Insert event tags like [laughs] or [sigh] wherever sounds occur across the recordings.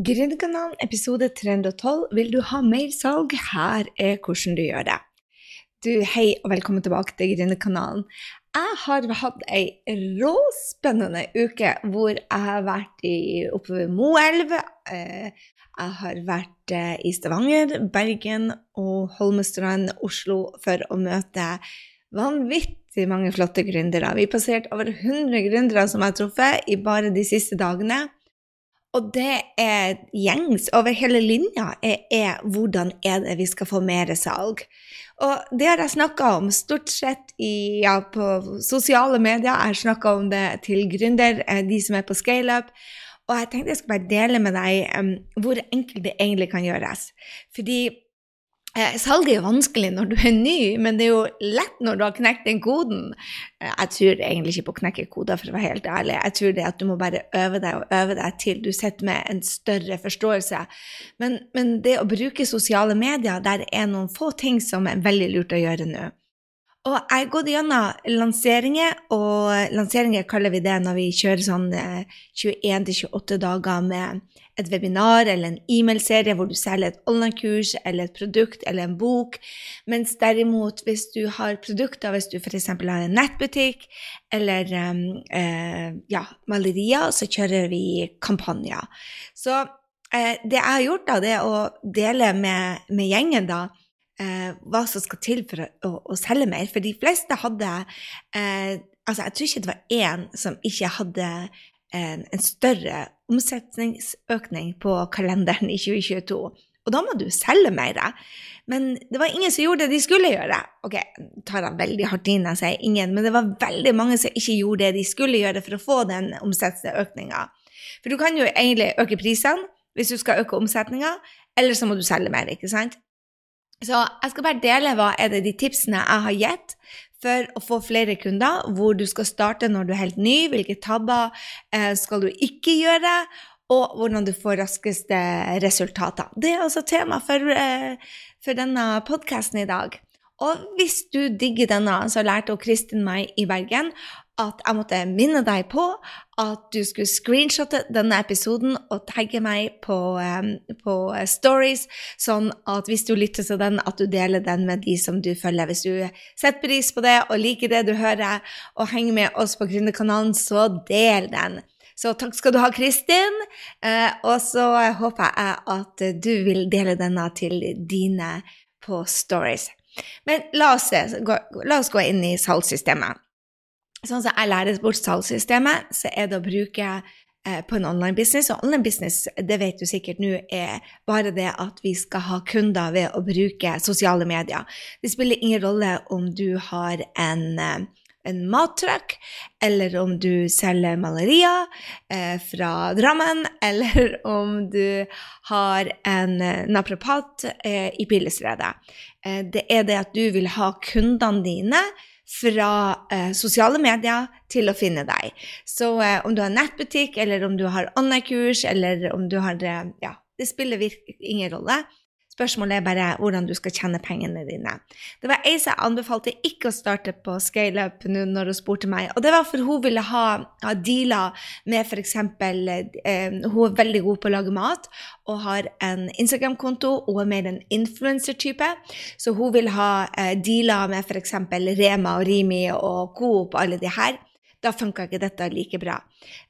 Gründerkanalen episode 312 Vil du ha mer salg? Her er hvordan du gjør det. Du, Hei og velkommen tilbake til Gründerkanalen. Jeg har hatt ei råspennende uke hvor jeg har vært i, oppe ved Moelv. eh, Jeg har vært eh, i Stavanger, Bergen og Holmestrand, Oslo for å møte vanvittig mange flotte gründere. Vi har passert over 100 gründere som jeg har truffet i bare de siste dagene. Og det er gjengs over hele linja, er, er hvordan er det vi skal få mer salg. Og det har jeg snakka om stort sett i, ja, på sosiale medier. Jeg har snakka om det til gründer, eh, de som er på scaleup. Og jeg tenkte jeg skulle bare dele med deg um, hvor enkelt det egentlig kan gjøres. Fordi Eh, salget er vanskelig når du er ny, men det er jo lett når du har knekt den koden. Eh, jeg tror egentlig ikke på å knekke koder, for å være helt ærlig. Jeg tror det at du må bare øve deg og øve deg til du sitter med en større forståelse. Men, men det å bruke sosiale medier, der er noen få ting som er veldig lurt å gjøre nå. Og jeg har gått gjennom lanseringer, og lanseringer kaller vi det når vi kjører sånn 21-28 eh, dager med et webinar eller en e-mailserie hvor du selger et online-kurs eller et produkt eller en bok. Mens derimot, hvis du har produkter, hvis du f.eks. har en nettbutikk eller um, uh, ja, malerier, så kjører vi kampanjer. Så det jeg har gjort, da, det er å dele med, med gjengen da, eh, hva som skal til for å, å, å, selge mer. For de fleste hadde eh, Altså, jeg tror ikke det var én som ikke hadde en, en større omsetningsøkning på kalenderen i 2022. Og da må du selge mer. Men det var ingen som gjorde det de skulle gjøre. Ok, tar han veldig hardt inn jeg sier ingen, men det var veldig mange som ikke gjorde det de skulle gjøre for å få den omsetningsøkninga. For du kan jo egentlig øke prisene hvis du skal øke omsetninga, eller så må du selge mer, ikke sant? Så jeg skal bare dele hva er det de tipsene jeg har gitt for å få flere kunder, hvor du skal starte når du er helt ny, hvilke tabber eh, skal du ikke gjøre, og hvordan du får raskeste resultater. Det er altså tema for, eh, for denne podkasten i dag. Og hvis du digger denne, så lærte Kristin meg i Bergen at jeg måtte minne deg på at du skulle screenshotte denne episoden og tagge meg på, um, på, stories, sånn at hvis du lytter til den, at du deler den med de som du følger. Hvis du setter pris på det og liker det du hører, og henger med oss på Gründerkanalen, så del den. Så takk skal du ha, Kristin. Eh, og så håper jeg at du vil dele denne til dine på stories. Men la oss, gå, la oss gå inn i salgssystemet. Sånn som jeg lærer bort salgssystemet, så er det å bruke eh, på en online business. Og online business, det vet du sikkert nå, er bare det at vi skal ha kunder ved å bruke sosiale medier. Det spiller ingen rolle om du har en eh, en mattruck, eller om du selger malerier eh, fra Drammen, [laughs] eller om du har en eh, naprapat eh, i Pillestredet. Eh, det er det at du vil ha kundene dine fra eh, sosiale medier til å finne deg. Så eh, om du har nettbutikk, eller om du har online-kurs, eller om du har Ja, det spiller ingen rolle. Spørsmålet er bare hvordan du skal tjene pengene dine. Det var ei som anbefalte ikke å starte på ScaleUp nå når hun spurte meg, og det var for hun ville ha, ha dealer med f.eks. Eh, hun er veldig god på å lage mat og har en Instagram-konto og er mer en influenser-type, så hun vil ha eh, dealer med f.eks. Rema og Rimi og Coop og alle de her da funka ikke dette like bra.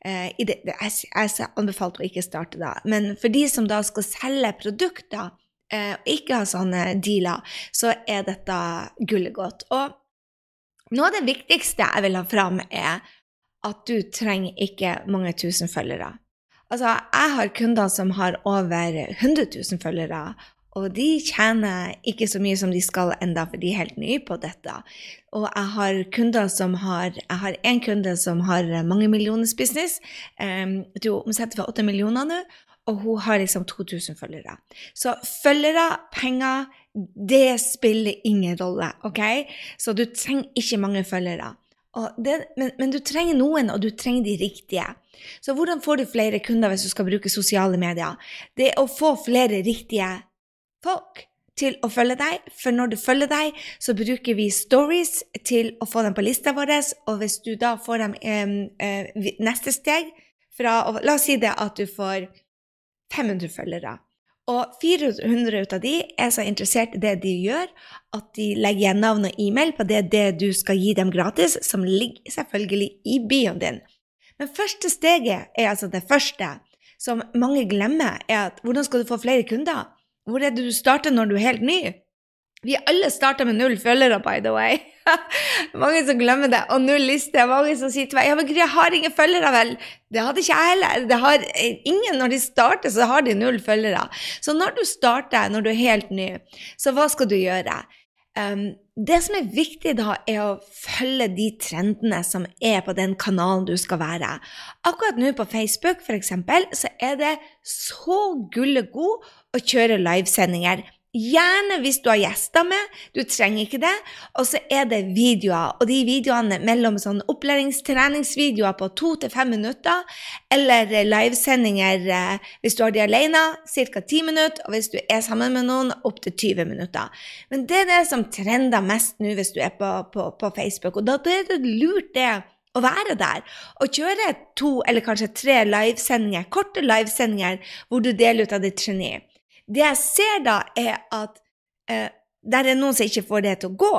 Eh, det, jeg, jeg anbefalte å ikke starte da. Men for de som da skal selge produkter, eh, ikke ha sånne dealer, så er dette gullet godt. Og noe av det viktigste jeg vil ha fram, er at du trenger ikke mange tusen følgere. Altså, jeg har kunder som har over 100 000 følgere, og de tjener ikke så mye som de skal enda, for de er helt nye på dette. Og jeg har kunder som har Jeg har en kunde som har mange millioners business. Um, du omsetter for 8 millioner nå, og hun har liksom 2000 følgere. Så følgere, penger, det spiller ingen rolle, OK? Så du trenger ikke mange følgere. Det, men, men, du trenger noen, og du trenger de riktige. Så hvordan får du flere kunder hvis du skal bruke sosiale medier? Det er å få flere riktige folk til å følge deg, for når du følger deg, så bruker vi stories til å få dem på lista vår, og hvis du da får dem eh, neste steg fra La oss si det at du får 500 følgere. Og 400 ut av de er så interessert i det de gjør, at de legger igjen navn og e-mail på det, det du skal gi dem gratis, som ligger selvfølgelig i bioen din. Men første steget er altså det første, som mange glemmer, er at hvordan skal du få flere kunder? Hvor er det du starter når du er helt ny? Vi alle starter med null følgere, by the way. [laughs] mange som glemmer det. Og null liste. Mange som sier til meg ja, men jeg har ingen følgere, vel. Det hadde ikke jeg heller. Det har ingen når de starter, så har de null følgere. Så når du starter, når du er helt ny, så hva skal du gjøre? Um, det som er viktig da, er å følge de trendene som er på den kanalen du skal være. Akkurat nå på Facebook, eksempel, så er det så gullegod å kjøre livesendinger Gjerne hvis du har gjester med, du trenger ikke det. Og så er det videoer, og de videoene mellom sånn opplæringstreningsvideoer på to til fem minutter, eller livesendinger eh, hvis du har de alene, ca. ti minutter, og hvis du er sammen med noen, opptil 20 minutter. Men det er det som trender mest nå hvis du er på, på, på Facebook, og da er det lurt det å være der og kjøre to eller kanskje tre livesendinger, korte livesendinger hvor du deler ut av ditt geni. Det jeg ser da, er at eh, der er noen som ikke får det til å gå.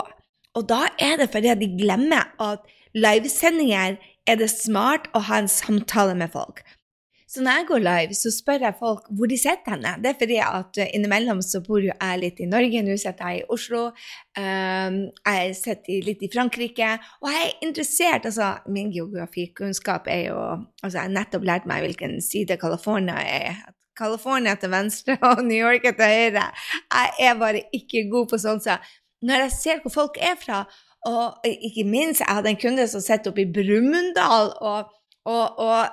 Og da er det fordi de glemmer at livesendinger er det smart å ha en samtale med folk. Så når jeg går live, så spør jeg folk hvor de sitter henne. Det er fordi at innimellom så bor jo jeg litt i Norge, nå sitter jeg i Oslo. Um, jeg sitter litt i Frankrike. Og jeg er interessert altså Min geografikunnskap er jo Altså, jeg har nettopp lært meg hvilken side California er. California til venstre og New York til høyre. Jeg er bare ikke god på sånt. Så når jeg ser hvor folk er fra, og ikke minst Jeg hadde en kunde som sitter oppe i Brumunddal. og og, og,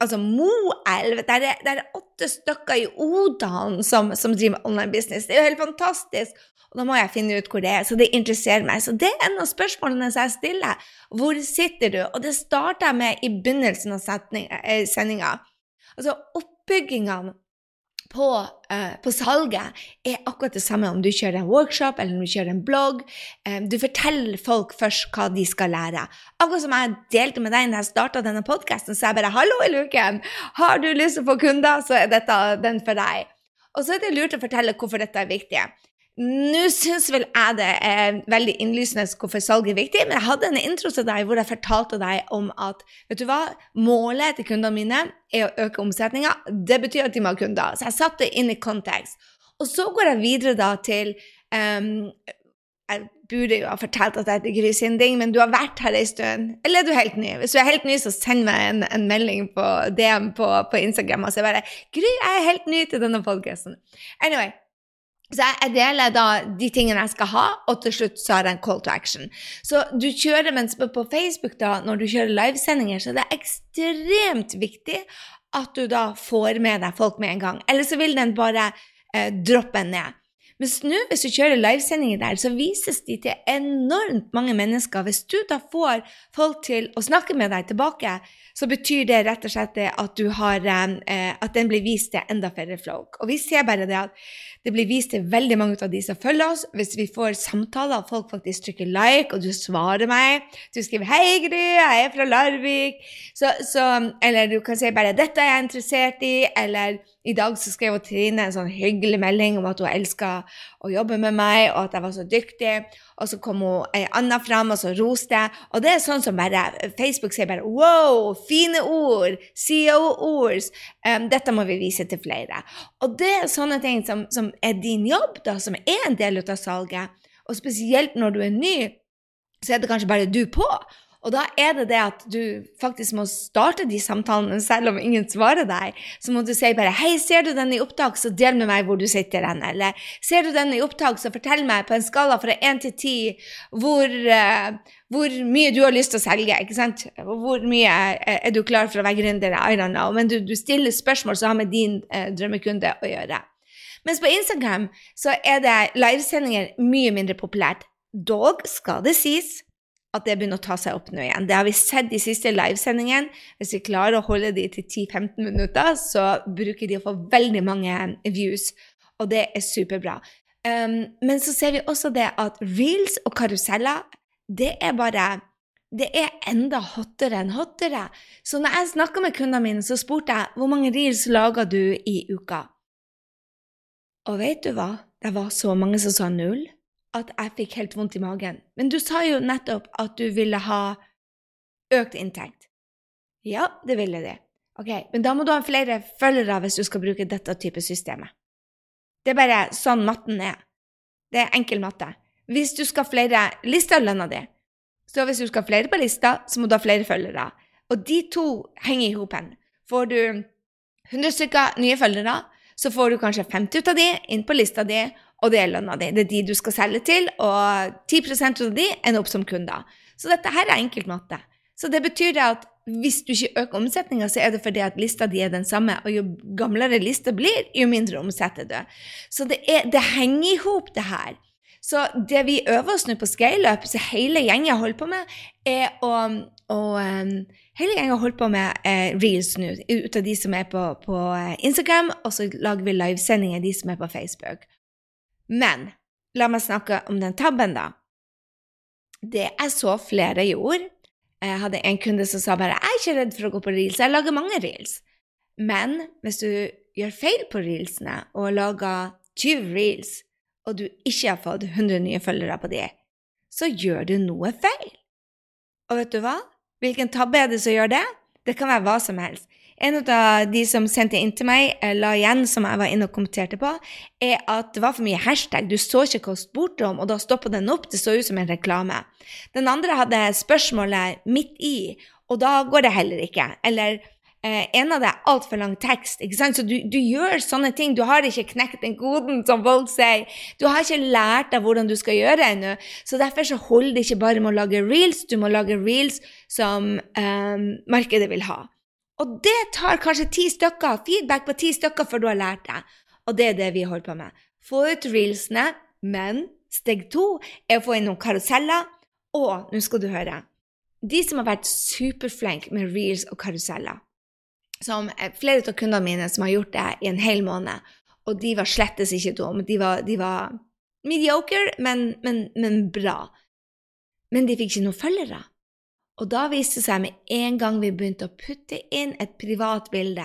altså Moelv der, er, der er åtte stykker i Odalen som, som driver online business. Det er jo helt fantastisk. Og da må jeg finne ut hvor det er. Så det interesserer meg. Så det er en av spørsmålene jeg stiller. Hvor sitter du? Og det starter jeg med i begynnelsen av eh, sendinga. Altså, oppbyggingene på, uh, på, salget er akkurat det samme om du kjører en workshop eller om du kjører en blogg. Um, du forteller folk først hva de skal lære. Akkurat som jeg delte med deg da jeg starta denne podkasten, så jeg bare 'Hallo i luken! Har du lyst til å få kunder, så er dette den for deg.' Og så er det lurt å fortelle hvorfor dette er viktig. Nå syns vel jeg det er veldig innlysende hvorfor salg er viktig, men jeg hadde en intro til deg hvor jeg fortalte deg om at vet du hva, målet til kundene mine er å øke omsetninga. Det betyr at de må ha kunder. Så jeg satte det inn i kontekst. Og så går jeg videre da til um, Jeg burde jo ha fortalt at jeg heter Gry Sinding, men du har vært her en stund. Eller er du helt ny? Hvis du er helt ny, så send meg en, en melding på DM på, på Instagram og så bare 'Gry, jeg er helt ny til denne podkasten'. Anyway, så jeg deler da de tingene jeg skal ha, og til slutt så har jeg en call to action. Så du kjører, mens på Facebook, da, når du kjører livesendinger, så er det ekstremt viktig at du da får med deg folk med en gang. Eller så vil den bare eh, droppe ned. Mens nå, hvis du kjører livesendinger der, så vises de til enormt mange mennesker. Hvis du da får folk til å snakke med deg tilbake, så betyr det rett og slett at, har, eh, at den blir vist til enda flere folk. Og vi ser bare det at det blir vist til veldig mange av de som følger oss. Hvis vi får samtaler, og folk faktisk trykker like, og du svarer meg Du skriver 'Hei, Gry, jeg er fra Larvik', så, så, eller du kan si bare 'Dette er jeg interessert i', eller i dag så skrev Trine en sånn hyggelig melding om at hun elska å jobbe med meg, og at jeg var så dyktig. Og så kom hun ei anna fram, og så roste jeg. Og det er sånn som bare Facebook sier bare 'Wow, fine ord! CEO-ord! Um, dette må vi vise til flere.' Og det er sånne ting som, som er din jobb, da, som er en del av salget. Og spesielt når du er ny, så er det kanskje bare du på. Og da er det det at du faktisk må starte de samtalene selv om ingen svarer deg. Så må du si bare 'Hei, ser du den i opptak, så del med meg hvor du sitter hen.' Eller 'Ser du den i opptak, så fortell meg på en skala fra 1 til 10 hvor, uh, hvor mye du har lyst til å selge. ikke sant? Hvor mye er du klar for å være gründer? I don't know. Men du, du stiller spørsmål som har med din uh, drømmekunde å gjøre. Mens på Instagram så er det livesendinger mye mindre populært. Dog skal det sies at det begynner å ta seg opp nå igjen. Det har vi sett de siste livesendingene. Hvis vi klarer å holde de til 10-15 minutter, så bruker de å få veldig mange views, og det er superbra. Um, men så ser vi også det at reels og karuseller, det er bare det er enda hottere enn hottere. Så når jeg snakka med kundene mine, så spurte jeg hvor mange reels lager du i uka. Og vet du hva? Det var så mange som sa null at jeg fikk helt vondt i magen. Men du sa jo nettopp at du ville ha økt inntekt. Ja, det ville det. Ok, Men da må du ha flere følgere hvis du skal bruke dette type systemet. Det er bare sånn matten er. Det er enkel matte. Hvis du skal ha flere lister lønna di, så hvis du skal ha flere på lista, så må du ha flere følgere. Og de to henger i hopen. Får du 100 stykker nye følgere, så får du kanskje 50 ut av de inn på lista di, og det er lønna di. Det er de du skal selge til, og 10% av de ender opp som kunder. Så dette her er enkelt matte. Så det betyr at hvis du ikke øker omsetninga, så er det fordi at lista di er den samme, og jo gamlere lista blir, jo mindre omsetter du. Så det, er, det henger i hop, det her. Så det vi øver oss nå på scaleup, så hele gjengen holder på med, er å, å Hele gjengen holder på med eh, reels nå, ut av de som er på, på Instagram, og så lager vi livesendinger, de som er på Facebook. Men la meg snakke om den tabben, da. Det jeg så flere gjorde Jeg hadde en kunde som sa bare 'Jeg er ikke redd for å gå på reels, jeg lager mange reels'. Men hvis du gjør feil på reelsene og lager 20 reels, og du ikke har fått 100 nye følgere på de, så gjør du noe feil. Og vet du hva? Hvilken tabbe er det som gjør det? Det kan være hva som helst. En av de som sendte inn til meg, eh, la igjen, som jeg var inne og kommenterte på, er at det var for mye hashtag. Du så ikke hva spurte om, og da stoppa den opp. Det så ut som en reklame. Den andre hadde spørsmålet midt i, og da går det heller ikke. Eller eh, en av det er altfor lang tekst. ikke sant? Så du, du, gjør sånne ting. Du har ikke knekt den koden, som folk sier. Du har ikke lært deg hvordan du skal gjøre det ennå. Så derfor så holder det ikke bare med å lage reels, du må lage reels som eh, markedet vil ha. Og det tar kanskje ti stykker, feedback på ti stykker før du har lært det. Og det er det vi holder på med. Få ut reelsene, men steg to er å få inn noen karuseller. Og nå skal du høre De som har vært superflinke med reels og karuseller som Flere av kundene mine som har gjort det i en hel måned, og de var slettes ikke dumme. De var, de var mediocre, men, men, men bra. Men de fikk ikke noen følgere. Og da viste det seg med en gang vi begynte å putte inn et privat bilde,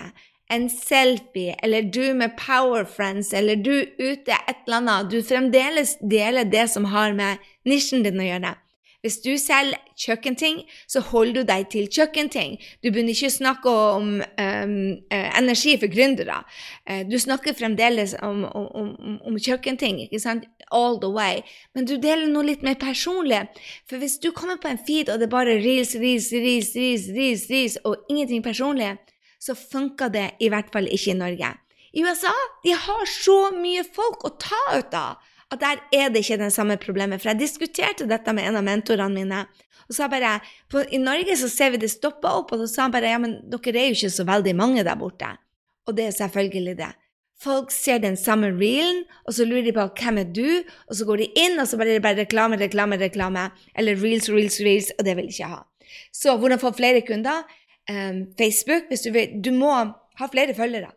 en selfie, eller du med Power Friends, eller du ute et eller annet, du fremdeles deler det som har med nisjen din å gjøre. Hvis du selger kjøkkenting, så holder du deg til kjøkkenting. Du begynner ikke å snakke om um, energi for gründere. Uh, du snakker fremdeles om, om, om, om, kjøkkenting, ikke sant? All the way. Men du deler noe litt mer personlig. For hvis du kommer på en feed, og det er bare reels, reels, reels, reels, reels, reels og ingenting personlig, så funker det i hvert fall ikke i Norge. I USA de har så mye folk å ta ut av at der er det ikke det samme problemet. For jeg diskuterte dette med en av mentorene mine. Og sa bare på, I Norge så ser vi det stoppa opp, og så sa han bare ja, men dere er jo ikke så veldig mange der borte. Og det er selvfølgelig det. Folk ser den samme reelen, og så lurer de på hvem er du, og så går de inn, og så bare er det bare reklame, reklame, reklame. Eller reels, reels, reels, og det vil de ikke ha. Så hvordan få flere kunder? Um, Facebook, hvis du vil. Du må ha flere følgere.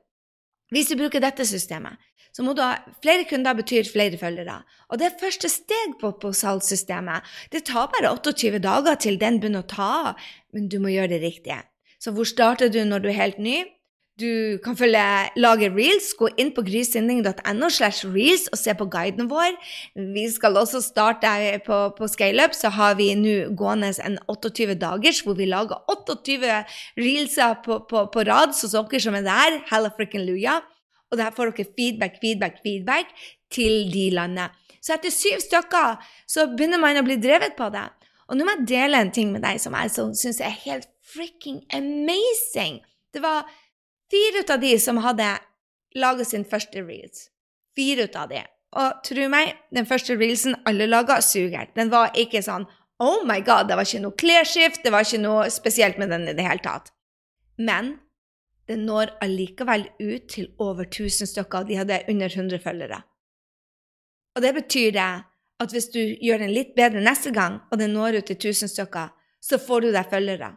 Hvis du bruker dette systemet, så må du ha flere kunder betyr flere følgere. Og det er første steg på, på salgssystemet. Det tar bare 28 dager til den begynner å ta av, men du må gjøre det riktige. Så hvor starter du når du er helt ny? Du kan følge, lage reels. Gå inn på grysynding.no slash reels og se på guiden vår. Vi skal også starte på, på ScaleUp, så har vi nå gående en 28 dagers hvor vi lager 28 reelser på, på, på rad, så dere som er der, hella frikken luja. Og der får dere feedback, feedback, feedback til de landene. Så etter syv stykker så begynner man å bli drevet på det. Og nå må jeg dele en ting med deg som jeg syns er helt freaking amazing. Det var fire ut av de som hadde laga sin første reels. Fire ut av de. Og tro meg, den første reelsen alle laga, suger. Den var ikke sånn Oh my god, det var ikke noe klesskift, det var ikke noe spesielt med den i det hele tatt. Men den når allikevel ut til over 1000 stykker, de hadde under 100 følgere. Og det betyr det at hvis du gjør den litt bedre neste gang, og den når ut til 1000 stykker, så får du deg følgere.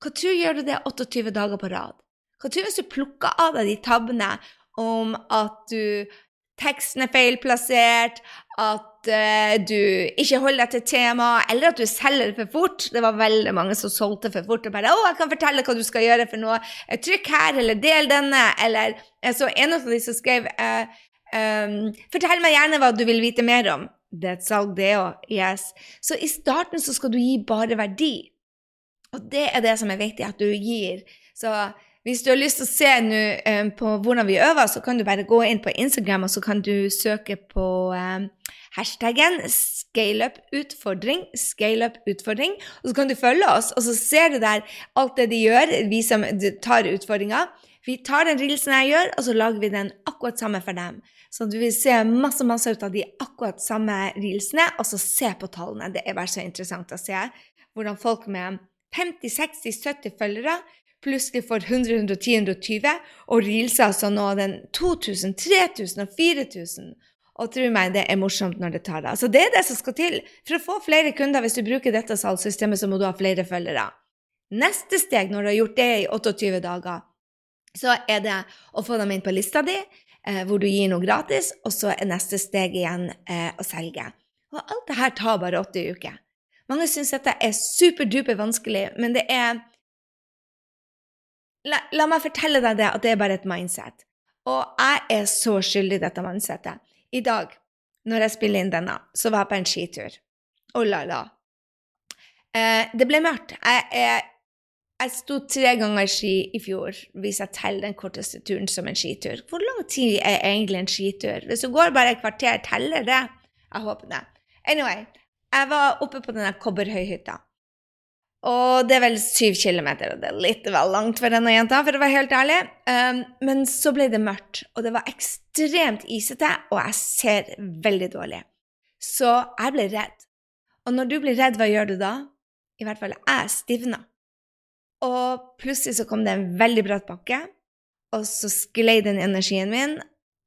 Hva tror du gjør du det 28 dager på rad? Hva tror du hvis du plukker av deg de tabbene om at du teksten er feilplassert, at at uh, du ikke holder deg til temaet, eller at du selger for fort. Det var veldig mange som solgte for fort og bare 'Å, jeg kan fortelle hva du skal gjøre for noe. Trykk her, eller del denne.' Eller jeg så en av de som skrev uh, um, 'Fortell meg gjerne hva du vil vite mer om.' Det er et salg, det òg. Yes. Så i starten så skal du gi bare verdi. Og det er det som er viktig, at du gir. Så hvis du har lyst til å se nu, um, på hvordan vi øver, så kan du bare gå inn på Instagram, og så kan du søke på um, hashtaggen scaleuputfordring, scaleuputfordring, og så kan du følge oss, og så ser du der alt det de gjør, vi som tar utfordringa. Vi tar den reelsen jeg gjør, og så lager vi den akkurat samme for dem. Så du vil se masse masse ut av de akkurat samme reelsene, og så se på tallene. Det er bare så interessant å se hvordan folk med 50-60-70 følgere plutselig får 100, 110, 120, og reelser altså nå den 2000, 3000 og 4000. Og tro meg, det er morsomt når det tar av. Så det er det som skal til. For å få flere kunder, hvis du bruker dette salgssystemet, så må du ha flere følgere. Neste steg når du har gjort det i 28 dager, så er det å få dem inn på lista di, eh, hvor du gir noe gratis, og så er neste steg igjen eh, å selge. Og alt det her tar bare åtte uker. Mange syns dette er superduper vanskelig, men det er la, la, meg fortelle deg det, at det er bare et mindset. Og jeg er så skyldig i dette mindsetet. I dag, når jeg spiller inn denne, så var jeg på en skitur. Oh la la. Eh, det ble mørkt. Jeg, jeg, jeg sto tre ganger ski i fjor, hvis jeg teller den korteste turen som en skitur. Hvor lang tid er egentlig en skitur? Hvis du går bare et kvarter, teller det? Jeg håper det. Anyway, jeg var oppe på denne kobberhøyhytta. Og det er vel syv kilometer, og det er litt vel langt for denne jenta, for å være helt ærlig. Um, men så ble det mørkt, og det var ekstremt isete, og jeg ser veldig dårlig. Så jeg ble redd. Og når du blir redd, hva gjør du da? I hvert fall jeg stivna. Og plutselig så kom det en veldig bratt bakke, og så sklei den energien min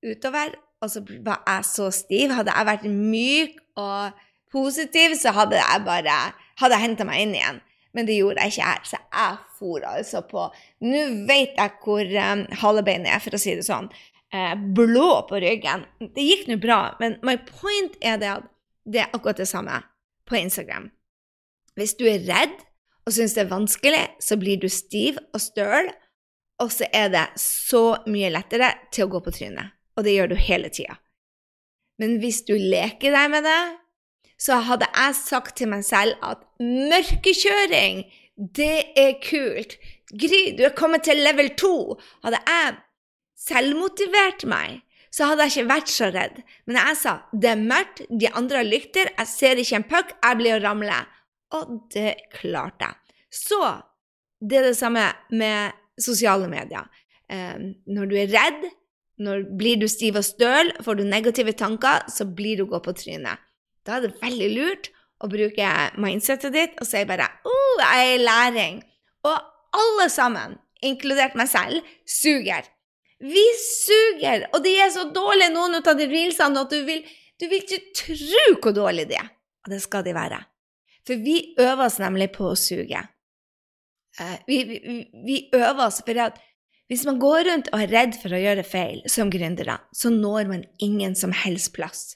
utover, og så var jeg så stiv. Hadde jeg vært myk og positiv, så hadde jeg bare henta meg inn igjen. Men det gjorde jeg ikke her, så jeg for altså på Nå vet jeg hvor um, halebeinet er, for å si det sånn. Eh, blå på ryggen. Det gikk nå bra, men my point er det at det er akkurat det samme på Instagram. Hvis du er redd og syns det er vanskelig, så blir du stiv og støl, og så er det så mye lettere til å gå på trynet. Og det gjør du hele tida. Men hvis du leker deg med det, så hadde jeg sagt til meg selv at mørkekjøring, det er kult. Gry, du er kommet til level 2. Hadde jeg selvmotivert meg, så hadde jeg ikke vært så redd. Men jeg sa det er mørkt, de andre har lykter, jeg ser ikke en puck, jeg blir å ramle. Og det klarte jeg. Så det er det samme med sosiale medier. Um, når du er redd, når blir du stiv og støl, får du negative tanker, så blir du gå på trynet. Da er det veldig lurt å bruke mindsetet ditt og si bare oh, jeg er i læring. Og alle sammen, inkludert meg selv, suger. Vi suger! Og de er så dårlige, noen av de reelsene, at du vil, du vil ikke tro hvor dårlige de er. Og det skal de være. For vi øver oss nemlig på å suge. Uh, vi, vi, vi, øver oss fordi at hvis man går rundt og er redd for å gjøre feil som gründere, så når man ingen som helst plass.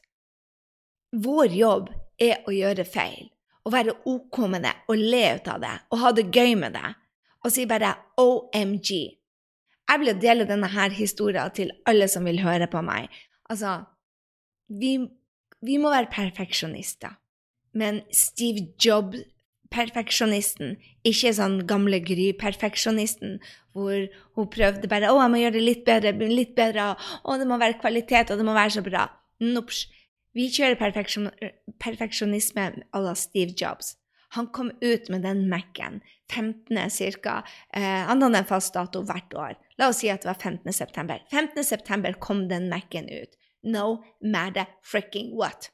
Vår jobb er å gjøre feil, å være OK med det, og le ut av det, og ha det gøy med det, og si bare OMG. Jeg vil dele denne her historien til alle som vil høre på meg. Altså, vi, vi må være perfeksjonister. Men Steve Jobs perfeksjonisten, ikke sånn gamle Gry-perfeksjonisten, hvor hun prøvde bare 'Å, jeg må gjøre det litt bedre, litt bedre', 'Å, det må være kvalitet, og det må være så bra'. Nops. Vi kjører perfeksjon, perfeksjonisme à la Steve Jobs. Han kom ut med den Mac-en 15. cirka. Eh, han hadde en fast dato hvert år. La oss si at det var 15. september. 15. september kom den Mac-en ut. No matter fricking what.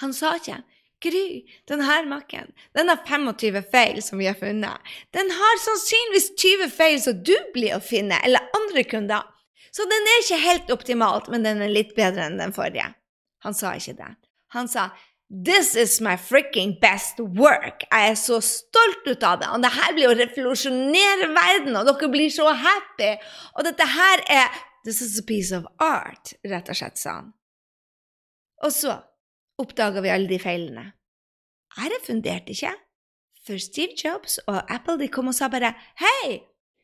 Han sa ikke Gry, denne Mac-en den har 25 feil som vi har funnet. Den har sannsynligvis 20 feil som du blir å finne, eller andre kunder. Så den er ikke helt optimalt, men den er litt bedre enn den forrige. Han sa ikke det. Han sa This is my freaking best work. Jeg er så stolt ut av det. Og det her blir å revolusjonere verden, og dere blir så happy. Og dette her er This is a piece of art, rett og slett, sa han. Og så, oppdaga vi alle de feilene? Jeg refunderte ikke. For Steve Jobs og Apple de kom og sa bare Hei,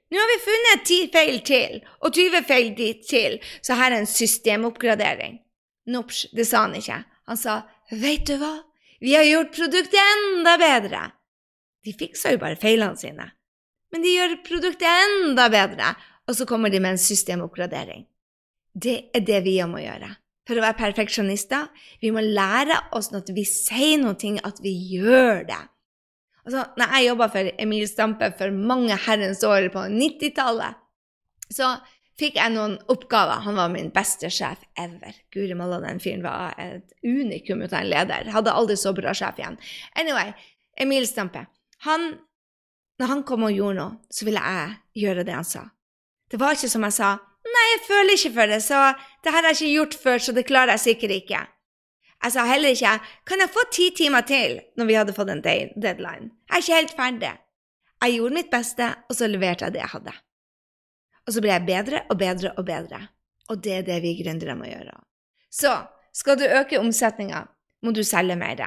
nå har vi funnet ti feil til, og 20 feil dit til, så her er en systemoppgradering. Nops, det sa han ikke. Han sa Veit du hva, vi har gjort produktet enda bedre. De fiksa jo bare feilene sine, men de gjør produktet enda bedre, og så kommer de med en systemoppgradering. Det er det vi må gjøre. For å være perfeksjonister, vi må lære oss når vi sier noe, at vi gjør det. Altså, når jeg jobba for Emil Stampe for mange herrens år på 90-tallet, så fikk jeg noen oppgaver. Han var min beste sjef ever. Guri malla, den fyren var et unikum uten en leder. Hadde aldri så bra sjef igjen. Anyway, Emil Stampe. Han, når han kom og gjorde noe, så ville jeg gjøre det han sa. Det var ikke som jeg sa Nei, jeg føler ikke for det, så det har jeg ikke gjort før, så det klarer jeg sikkert ikke. Jeg sa heller ikke kan jeg få ti timer til når vi hadde fått en deadline. Jeg er ikke helt ferdig. Jeg gjorde mitt beste, og så leverte jeg det jeg hadde. Og så blir jeg bedre og bedre og bedre. Og det er det vi gründere må gjøre. Så skal du øke omsetninga, må du selge mer.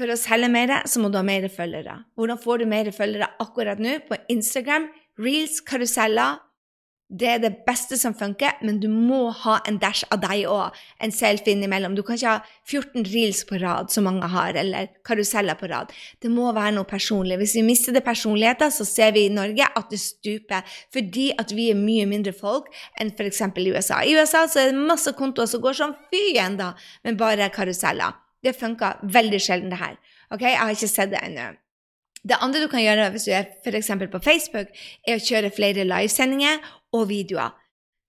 For å selge mer, så må du ha mer følgere. Hvordan får du mer følgere akkurat nå? På Instagram, reels, karuseller det er det beste som funker, men du må ha en dash av deg òg. En selfie innimellom. Du kan ikke ha 14 reels på rad, som mange har, eller karuseller på rad. Det må være noe personlig. Hvis vi mister det personligheten, så ser vi i Norge at det stuper. Fordi at vi er mye mindre folk enn f.eks. i USA. I USA så er det masse kontoer som går som fy ennå, men bare karuseller. Det funker veldig sjelden, det her. Ok, Jeg har ikke sett det ennå. Det andre du kan gjøre hvis du er f.eks. på Facebook, er å kjøre flere livesendinger og videoer.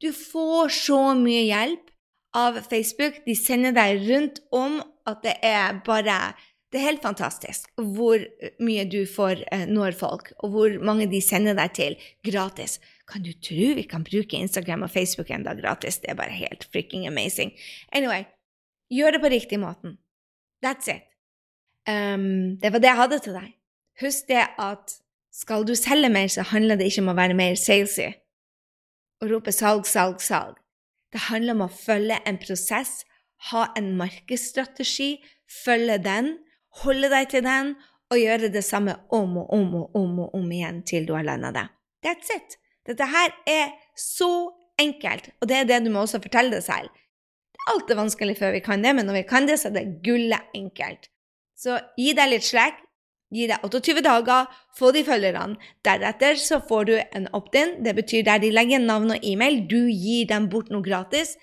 Du får så mye hjelp av Facebook. De sender deg rundt om at det er bare Det er helt fantastisk hvor mye du får eh, når folk, og hvor mange de sender deg til gratis. Kan du tro vi kan bruke Instagram og Facebook enda gratis? Det er bare helt freaking amazing. Anyway, gjør det på riktig måten. That's it. Um, det var det jeg hadde til deg. Husk det at skal du selge mer, så handler det ikke om å være mer salesy og rope salg, salg, salg. Det handler om å følge en prosess, ha en markedsstrategi, følge den, holde deg til den og gjøre det samme om og om og om og om igjen til du har landa det. That's it. Dette her er så enkelt, og det er det du må også fortelle deg selv. Alt er vanskelig før vi kan det, men når vi kan det, så er det gullet enkelt. Så gi deg litt slack, Gi deg 28 dager, få de følgerne. Deretter så får du en opt-in. Det betyr der de legger navn og e-mail. Du gir dem bort noe gratis.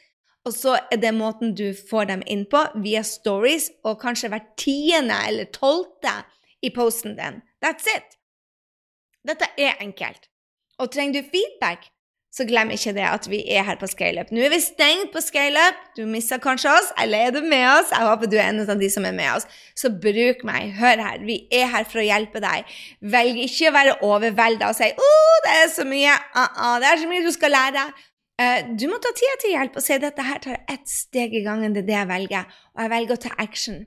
Og så er det måten du får dem inn på, via stories, og kanskje hvert tiende eller tolvte i posten din. That's it. Dette er enkelt. Og trenger du feedback, så glem ikke det at vi er her på Scaleup. Nå er vi stengt på Scaleup. Du mista kanskje oss, eller er du med oss? Jeg håper du er en av de som er med oss. Så bruk meg. Hør her, vi er her for å hjelpe deg. Velg ikke å være overvelda og si 'Å, oh, det er så mye', uh -uh, det er så mye du skal lære. Uh, du må ta tida til hjelp og si dette her tar ett steg i gangen. Det er det jeg velger. Og jeg velger å ta action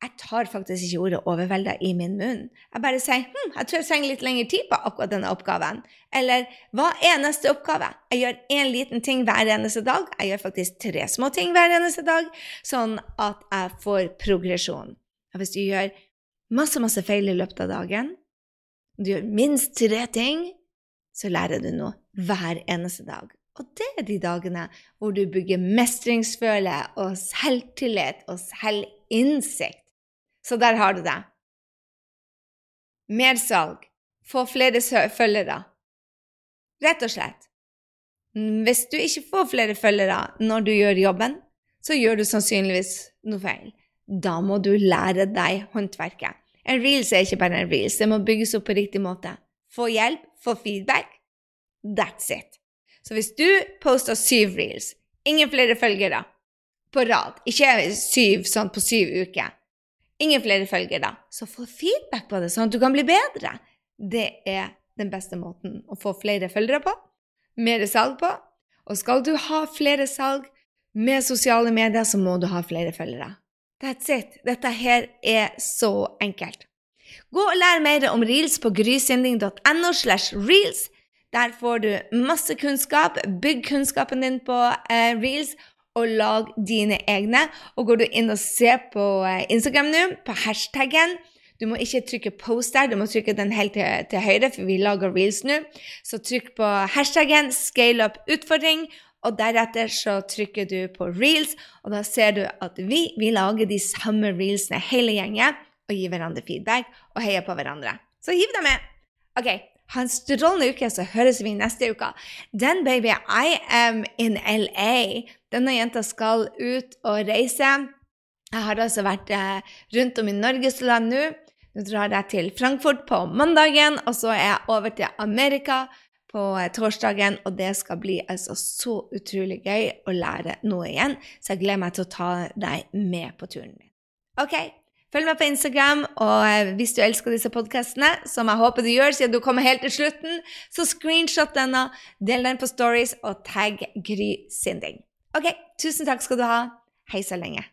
jeg tar faktisk ikke ordet 'overvelda' i min munn. Jeg bare sier hm, jeg tror jeg trenger litt lengre tid på akkurat denne oppgaven. Eller hva er neste oppgave? Jeg gjør én liten ting hver eneste dag. Jeg gjør faktisk tre små ting hver eneste dag, sånn at jeg får progresjon. Hvis du gjør masse, masse feil i løpet av dagen, du gjør minst tre ting, så lærer du noe hver eneste dag. Og det er de dagene hvor du bygger mestringsføle og selvtillit og selvinnsikt. Så der har du det. Mersalg. Få flere følgere. Rett og slett. Hvis du ikke får flere følgere når du gjør jobben, så gjør du sannsynligvis noe feil. Da må du lære deg håndverket. En reels er ikke bare en reels, det må bygges opp på riktig måte. Få hjelp, få feedback. That's it. Så hvis du poster syv reels, ingen flere følgere på rad, ikke syv sånn på syv uker, ingen flere følger, da. så få feedback på det, sånn at du kan bli bedre. Det er den beste måten å få flere følgere på, mer salg på. Og skal du ha flere salg med sosiale medier, så må du ha flere følgere. That's it. Dette her er så enkelt. Gå og lær mer om reels på grysynding.no slash reels. Der får du masse kunnskap. Bygg kunnskapen din på eh, reels, og lag dine egne. Og går du inn og ser på eh, Instagram nå, på hashtaggen du må ikke trykke 'post' der, du må trykke den helt til, til høyre, for vi lager reels nå. Så trykk på hashtaggen 'scale up utfordring', og deretter så trykker du på reels, og da ser du at vi, vi lager de samme reelsene hele gjengen, og gir hverandre feedback og heier på hverandre. Så hiv deg med! OK, ha en strålende uke, så høres vi neste uke. Den baby, I am in LA. Denne jenta skal ut og reise. Jeg har altså vært eh, rundt om i Norges land nå. Nå drar jeg til Frankfurt på mandagen, og så er jeg over til Amerika på eh, torsdagen. Og det skal bli altså så utrolig gøy å lære noe igjen, så jeg gleder meg til å ta deg med på turen min. Ok, Følg meg på Instagram, og eh, hvis du elsker disse podkastene, som jeg håper du gjør siden du kommer helt til slutten, så screenshot denne, del den på stories og tagg Gry Sinding. Ok, tusen takk skal du ha. Hei så lenge.